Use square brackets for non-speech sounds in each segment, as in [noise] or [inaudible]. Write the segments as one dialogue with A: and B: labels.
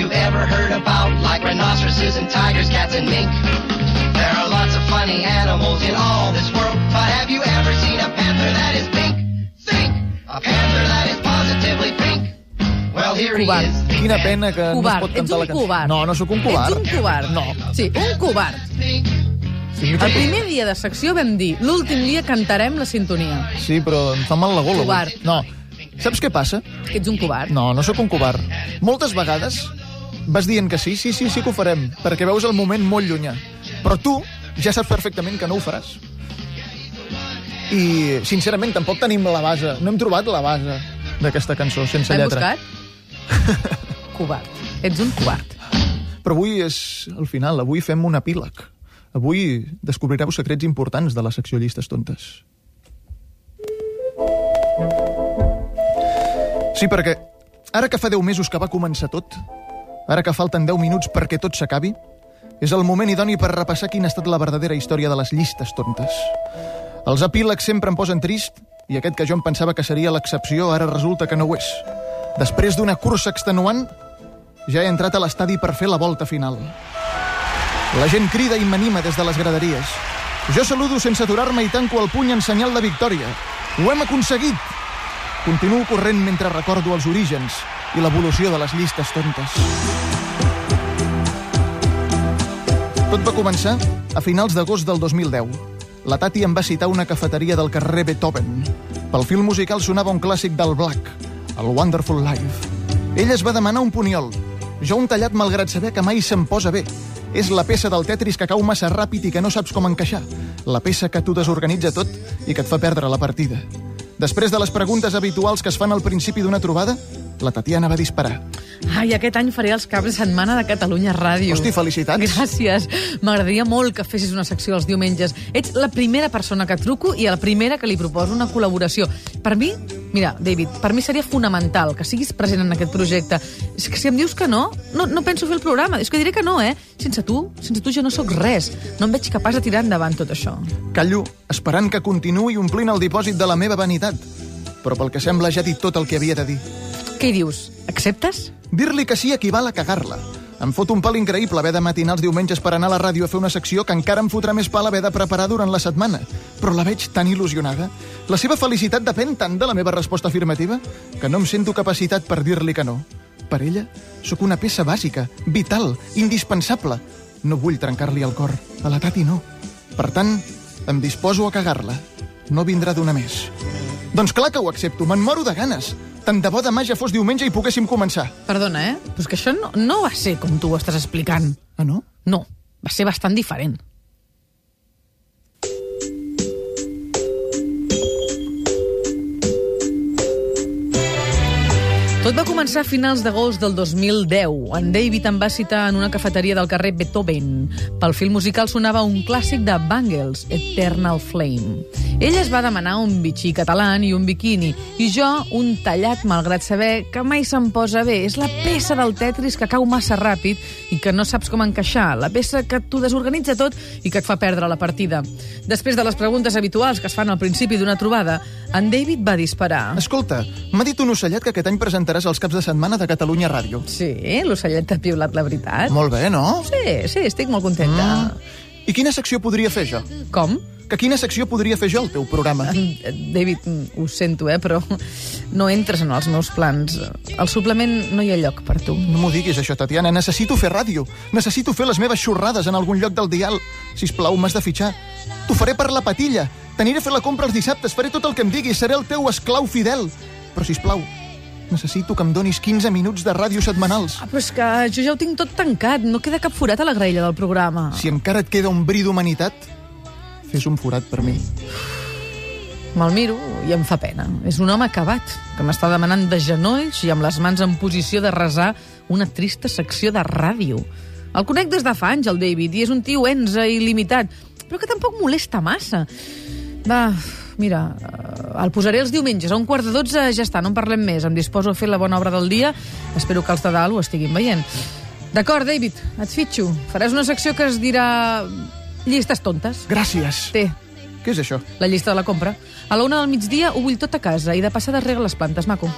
A: you ever heard about like rhinoceroses and tigers, cats and mink? There are lots of funny animals in all this world, but have you ever seen a panther that is pink? Think! A panther that is positively pink. Well, here he
B: Covard.
A: is.
C: Quina pena que no es
B: Covard.
C: pot cantar
B: un
C: la cançó.
B: covard.
C: No, no sóc un covard.
B: Ets un covard.
C: No.
B: Sí, un covard.
C: Significa...
B: El primer dia de secció vam dir l'últim dia cantarem la sintonia.
C: Sí, però em fa mal la gola.
B: Covard.
C: No. Saps què passa?
B: Que ets un covard.
C: No, no sóc un covard. Moltes vegades vas dient que sí, sí, sí, sí que ho farem, perquè veus el moment molt llunyà. Però tu ja saps perfectament que no ho faràs. I, sincerament, tampoc tenim la base. No hem trobat la base d'aquesta cançó, sense
B: L'hem
C: lletra.
B: buscat? [laughs] covard. Ets un covard.
C: Però avui és el final, avui fem un epíleg. Avui descobrireu secrets importants de la secció Llistes Tontes. Sí, perquè ara que fa 10 mesos que va començar tot, ara que falten 10 minuts perquè tot s'acabi, és el moment idoni per repassar quina ha estat la verdadera història de les llistes tontes. Els epílegs sempre em posen trist i aquest que jo em pensava que seria l'excepció ara resulta que no ho és. Després d'una cursa extenuant, ja he entrat a l'estadi per fer la volta final. La gent crida i m'anima des de les graderies. Jo saludo sense aturar-me i tanco el puny en senyal de victòria. Ho hem aconseguit! Continuo corrent mentre recordo els orígens i l'evolució de les llistes tontes. Tot va començar a finals d'agost del 2010. La Tati em va citar una cafeteria del carrer Beethoven. Pel film musical sonava un clàssic del Black, el Wonderful Life. Ella es va demanar un puniol. Jo un tallat malgrat saber que mai se'm posa bé. És la peça del Tetris que cau massa ràpid i que no saps com encaixar. La peça que t'ho desorganitza tot i que et fa perdre la partida. Després de les preguntes habituals que es fan al principi d'una trobada, la Tatiana va disparar.
B: Ai, aquest any faré els caps de setmana de Catalunya Ràdio.
C: Hosti, felicitats.
B: Gràcies. M'agradaria molt que fessis una secció els diumenges. Ets la primera persona que truco i la primera que li proposo una col·laboració. Per mi, mira, David, per mi seria fonamental que siguis present en aquest projecte. És que si em dius que no, no, no penso fer el programa. És que diré que no, eh? Sense tu, sense tu jo no sóc res. No em veig capaç de tirar endavant tot això.
C: Callo, esperant que continuï omplint el dipòsit de la meva vanitat. Però pel que sembla ja he dit tot el que havia de dir.
B: Què hi dius? Acceptes?
C: Dir-li que sí equival a cagar-la. Em fot un pal increïble haver de matinar els diumenges per anar a la ràdio a fer una secció que encara em fotrà més pal haver de preparar durant la setmana. Però la veig tan il·lusionada. La seva felicitat depèn tant de la meva resposta afirmativa que no em sento capacitat per dir-li que no. Per ella, sóc una peça bàsica, vital, indispensable. No vull trencar-li el cor. A la Tati no. Per tant, em disposo a cagar-la. No vindrà d'una més. Doncs clar que ho accepto, me'n moro de ganes. Tant de bo demà ja fos diumenge i poguéssim començar.
B: Perdona, eh? Però és que això no, no va ser com tu ho estàs explicant.
C: Ah, no?
B: No, va ser bastant diferent. Tot va començar a finals d'agost del 2010. En David em va citar en una cafeteria del carrer Beethoven. Pel film musical sonava un clàssic de Bangles, Eternal Flame. Ell es va demanar un bitxí català i un biquini, i jo un tallat malgrat saber que mai se'm posa bé. És la peça del Tetris que cau massa ràpid i que no saps com encaixar, la peça que t'ho desorganitza tot i que et fa perdre la partida. Després de les preguntes habituals que es fan al principi d'una trobada, en David va disparar.
C: Escolta, m'ha dit un ocellet que aquest any presentaràs els caps de setmana de Catalunya Ràdio.
B: Sí, l'ocellet t'ha piulat la veritat.
C: Molt bé, no?
B: Sí, sí, estic molt contenta.
C: Mm. I quina secció podria fer jo?
B: Com?
C: Que quina secció podria fer jo al teu programa?
B: Eh, David, mm, ho sento, eh, però no entres en els meus plans. Al suplement no hi ha lloc per tu.
C: No m'ho diguis, això, Tatiana. Necessito fer ràdio. Necessito fer les meves xorrades en algun lloc del dial. Si plau, m'has de fitxar. T'ho faré per la patilla. T'aniré a fer la compra els dissabtes. Faré tot el que em diguis. Seré el teu esclau fidel. Però, si plau, necessito que em donis 15 minuts de ràdio setmanals.
B: Ah, però és que jo ja ho tinc tot tancat. No queda cap forat a la graella del programa.
C: Si encara et queda un bri d'humanitat, fes un forat per mi.
B: Me'l miro i em fa pena. És un home acabat, que m'està demanant de genolls i amb les mans en posició de resar una trista secció de ràdio. El conec des de fa anys, el David, i és un tio enze i limitat, però que tampoc molesta massa. Va, mira, eh, el posaré els diumenges, a un quart de dotze ja està, no en parlem més. Em disposo a fer la bona obra del dia. Espero que els de dalt ho estiguin veient. D'acord, David, et fitxo. Faràs una secció que es dirà... Llistes tontes.
C: Gràcies.
B: Té,
C: Què és això?
B: la llista de la compra. A la una del migdia ho vull tot a casa i de passada rega les plantes, maco.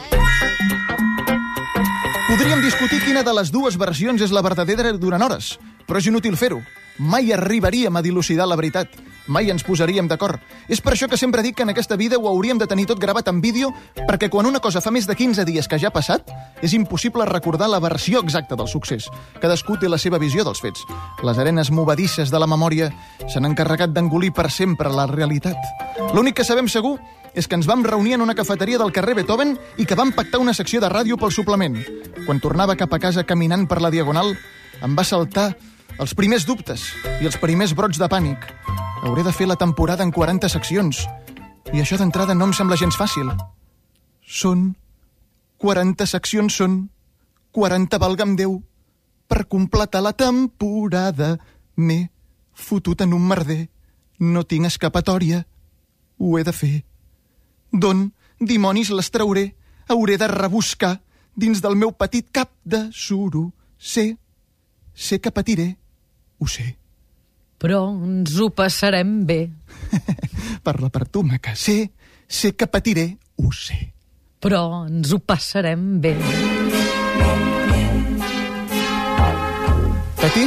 C: Podríem discutir quina de les dues versions és la verdadera durant hores, però és inútil fer-ho. Mai arribaríem a dilucidar la veritat. Mai ens posaríem d'acord. És per això que sempre dic que en aquesta vida ho hauríem de tenir tot gravat en vídeo, perquè quan una cosa fa més de 15 dies que ja ha passat, és impossible recordar la versió exacta del succés. Cadascú té la seva visió dels fets. Les arenes movedisses de la memòria s'han encarregat d'engolir per sempre la realitat. L'únic que sabem segur és que ens vam reunir en una cafeteria del carrer Beethoven i que vam pactar una secció de ràdio pel suplement. Quan tornava cap a casa caminant per la Diagonal, em va saltar els primers dubtes i els primers brots de pànic. Hauré de fer la temporada en 40 seccions. I això d'entrada no em sembla gens fàcil. Són 40 seccions, són 40, valga'm Déu. Per completar la temporada m'he fotut en un merder. No tinc escapatòria. Ho he de fer. D'on dimonis les trauré? Hauré de rebuscar dins del meu petit cap de suro. Sé, sé que patiré, ho sé.
B: Però ens ho passarem bé. [laughs]
C: Parla per tu, maca. Sé, sé que patiré, ho sé.
B: Però ens ho passarem bé.
C: Peti,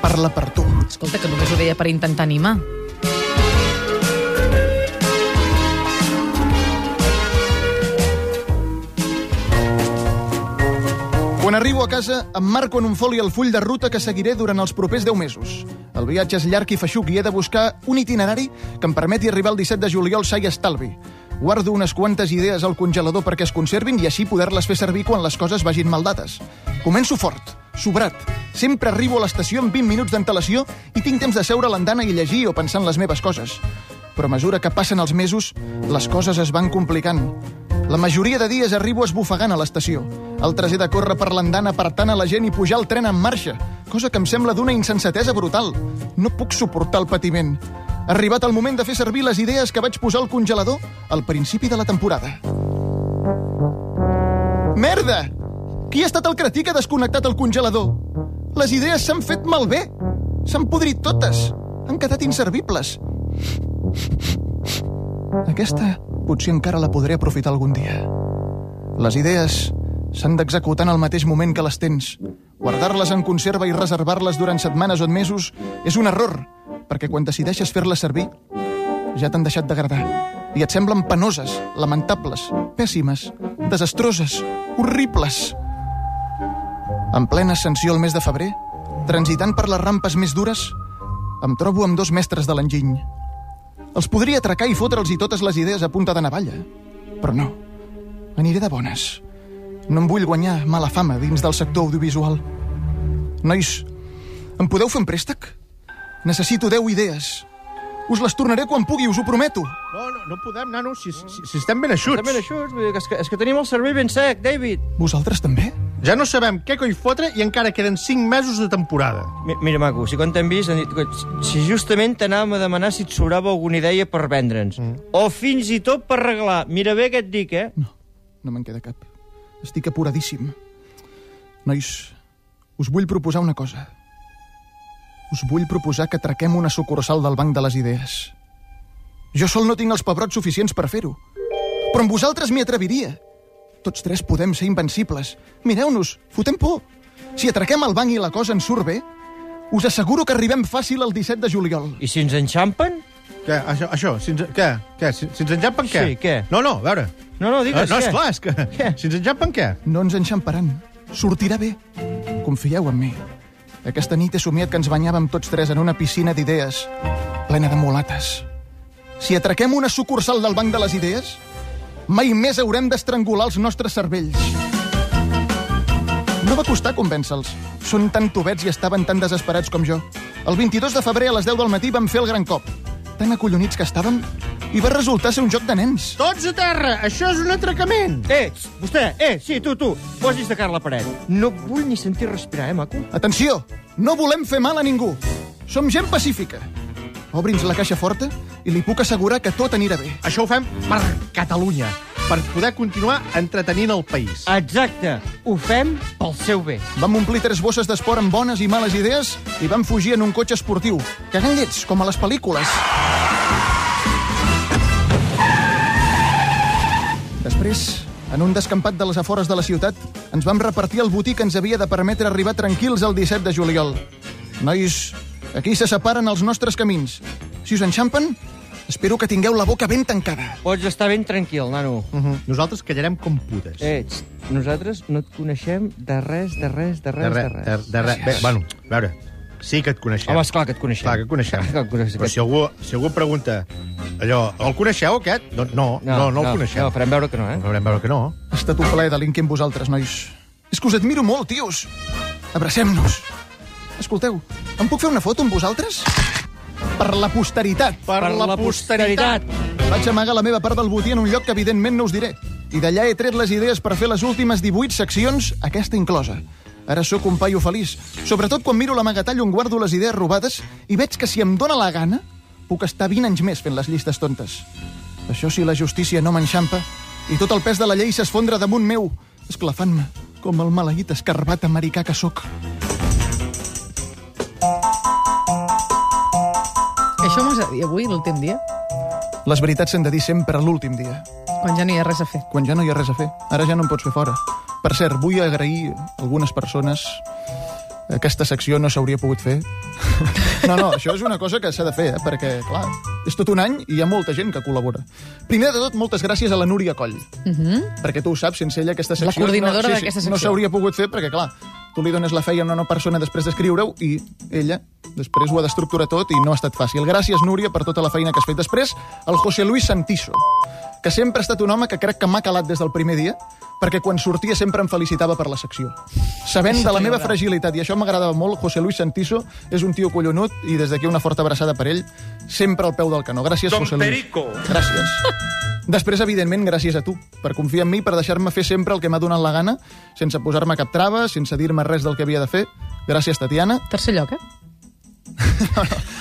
C: parla per tu.
B: Escolta, que només ho deia per intentar animar.
C: Quan arribo a casa, em marco en un foli el full de ruta que seguiré durant els propers 10 mesos. El viatge és llarg i feixuc i he de buscar un itinerari que em permeti arribar el 17 de juliol sa i estalvi. Guardo unes quantes idees al congelador perquè es conservin i així poder-les fer servir quan les coses vagin mal dates. Començo fort, sobrat. Sempre arribo a l'estació amb 20 minuts d'antelació i tinc temps de seure a l'andana i llegir o pensar en les meves coses. Però a mesura que passen els mesos, les coses es van complicant. La majoria de dies arribo esbufegant a l'estació. Altres he de córrer per l'andana apartant a la gent i pujar el tren en marxa, cosa que em sembla d'una insensatesa brutal. No puc suportar el patiment. Ha arribat el moment de fer servir les idees que vaig posar al congelador al principi de la temporada. Merda! Qui ha estat el cretí que ha desconnectat el congelador? Les idees s'han fet malbé. S'han podrit totes. Han quedat inservibles. Aquesta potser encara la podré aprofitar algun dia. Les idees s'han d'executar en el mateix moment que les tens. Guardar-les en conserva i reservar-les durant setmanes o mesos és un error, perquè quan decideixes fer-les servir ja t'han deixat d'agradar i et semblen penoses, lamentables, pèssimes, desastroses, horribles. En plena ascensió el mes de febrer, transitant per les rampes més dures, em trobo amb dos mestres de l'enginy. Els podria atracar i fotre'ls i totes les idees a punta de navalla. Però no. Aniré de bones. No em vull guanyar mala fama dins del sector audiovisual. Nois, em podeu fer un préstec? Necessito 10 idees. Us les tornaré quan pugui, us ho prometo.
D: No, no, no podem, nano, si, si, si estem ben eixuts.
E: Estem ben eixuts, vull dir que és, que és que tenim el cervell ben sec, David.
C: Vosaltres també?
D: Ja no sabem què coi fotre i encara queden 5 mesos de temporada.
E: Mi- Mira, maco, si quan t'hem vist, han dit que si justament t'anàvem a demanar si et sobrava alguna idea per vendre'ns. Mm. O fins i tot per regalar. Mira bé què et dic, eh?
C: No, no me'n queda cap. Estic apuradíssim. Nois, us vull proposar una cosa. Us vull proposar que traquem una sucursal del Banc de les Idees. Jo sol no tinc els pebrots suficients per fer-ho. Però amb vosaltres m'hi atreviria. Tots tres podem ser invencibles. Mireu-nos, fotem por. Si atraquem el banc i la cosa ens surt bé, us asseguro que arribem fàcil el 17 de juliol.
E: I si ens enxampen?
D: Què, això, això si ens, què? què? Si, si ens enxampen, què?
E: Sí, què?
D: No, no, a veure.
E: No, no,
D: No,
E: digues,
D: no,
E: què?
D: esclar, és que...
E: Què?
D: Si ens enxampen, què?
C: No ens enxamparan. Sortirà bé. Confieu en mi. Aquesta nit he somiat que ens banyàvem tots tres en una piscina d'idees, plena de mulates. Si atraquem una sucursal del Banc de les Idees, mai més haurem d'estrangular els nostres cervells. No va costar convèncer-los. Són tan tubets i estaven tan desesperats com jo. El 22 de febrer a les 10 del matí vam fer el gran cop. Tan acollonits que estàvem, i va resultar ser un joc de nens.
D: Tots a terra! Això és un atracament!
E: Eh, vostè, eh, sí, tu, tu, posis de cara a la paret. No vull ni sentir respirar, eh, maco?
C: Atenció! No volem fer mal a ningú. Som gent pacífica. Obri'ns la caixa forta i li puc assegurar que tot anirà bé.
D: Això ho fem per Catalunya, per poder continuar entretenint el país.
E: Exacte, ho fem pel seu bé.
C: Vam omplir tres bosses d'esport amb bones i males idees i vam fugir en un cotxe esportiu, cagant llets, com a les pel·lícules. Després, en un descampat de les afores de la ciutat, ens vam repartir el botí que ens havia de permetre arribar tranquils el 17 de juliol. Nois, aquí se separen els nostres camins. Si us enxampen, espero que tingueu la boca ben tancada.
E: Pots estar ben tranquil, nano.
D: Uh -huh. Nosaltres callarem com putes.
E: Eh, txt, nosaltres no et coneixem de res, de res, de res, de
D: de,
E: res.
D: de, de, de, bé, bueno, a veure, sí que et coneixem.
E: Home, esclar que et coneixem.
D: Clar que et coneixem.
E: Clar que et coneixem.
D: Però si algú, si algú pregunta allò, el coneixeu, aquest? Doncs no, no, no, no, el coneixem.
E: No, farem veure que no, eh?
D: Farem veure que no.
C: Ha estat un plaer delinquir amb vosaltres, nois. És que us admiro molt, tios. Abracem-nos. Escolteu, em puc fer una foto amb vosaltres? Per la posteritat.
D: Per, la, posteritat.
C: Vaig amagar la meva part del botí en un lloc que evidentment no us diré. I d'allà he tret les idees per fer les últimes 18 seccions, aquesta inclosa. Ara sóc un paio feliç, sobretot quan miro l'amagatall on guardo les idees robades i veig que si em dóna la gana, puc estar 20 anys més fent les llistes tontes. Això si la justícia no m'enxampa i tot el pes de la llei s'esfondra damunt meu, esclafant-me com el maleït escarbat americà que sóc.
B: Dir avui, l'últim dia,
C: Les veritats s'han de dir sempre l'últim dia,
B: quan ja no hi ha res a fer.
C: quan ja no hi ha res a fer. Ara ja no em pots fer fora. Per cert, vull agrair a algunes persones aquesta secció no s'hauria pogut fer. [laughs] No, no, això és una cosa que s'ha de fer, eh? perquè, clar, és tot un any i hi ha molta gent que col·labora. Primer de tot, moltes gràcies a la Núria Coll,
B: Uh -huh.
C: perquè tu ho saps, sense ella aquesta secció...
B: coordinadora
C: no,
B: d'aquesta
C: No
B: secció.
C: s'hauria pogut fer perquè, clar, tu li dones la feina a una persona després d'escriure-ho i ella després ho ha d'estructurar tot i no ha estat fàcil. Gràcies, Núria, per tota la feina que has fet. Després, el José Luis Santiso, que sempre ha estat un home que crec que m'ha calat des del primer dia, perquè quan sortia sempre em felicitava per la secció. Sabent de la meva fragilitat, i això m'agradava molt, José Luis Santiso és un tio collonut i des d'aquí una forta abraçada per ell, sempre al peu del canó. Gràcies, José Luis. Gràcies. [laughs] Després, evidentment, gràcies a tu, per confiar en mi, per deixar-me fer sempre el que m'ha donat la gana, sense posar-me cap trava, sense dir-me res del que havia de fer. Gràcies, Tatiana.
B: Tercer lloc, eh?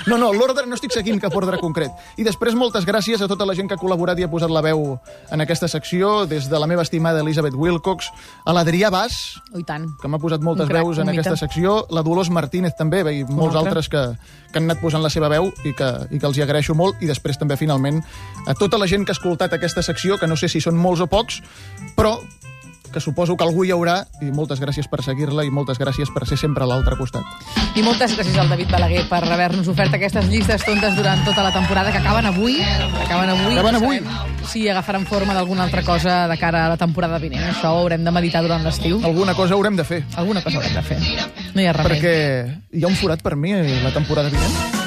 C: No, no, l'ordre no estic seguint cap ordre concret. I després moltes gràcies a tota la gent que ha col·laborat i ha posat la veu en aquesta secció, des de la meva estimada Elisabeth Wilcox, a l'Adrià Bas,
B: Oh, tant.
C: que m'ha posat moltes
B: crac,
C: veus en
B: un mite.
C: aquesta secció, la Dolors Martínez també, bé, i molts
B: altre.
C: altres que, que han anat posant la seva veu i que, i que els hi agraeixo molt, i després també, finalment, a tota la gent que ha escoltat aquesta secció, que no sé si són molts o pocs, però que suposo que algú hi haurà, i moltes gràcies per seguir-la i moltes gràcies per ser sempre a l'altre costat.
B: I moltes gràcies al David Balaguer per haver-nos ofert aquestes llistes tontes durant tota la temporada, que acaben avui. Acaben avui.
C: Acaben avui.
B: Si agafaran forma d'alguna altra cosa de cara a la temporada vinent. Això ho haurem de meditar durant l'estiu.
C: Alguna cosa haurem de fer,
B: Alguna cosa haurem de fer. No hi ha remei.
C: perquè hi ha un forat per mi la temporada vinent.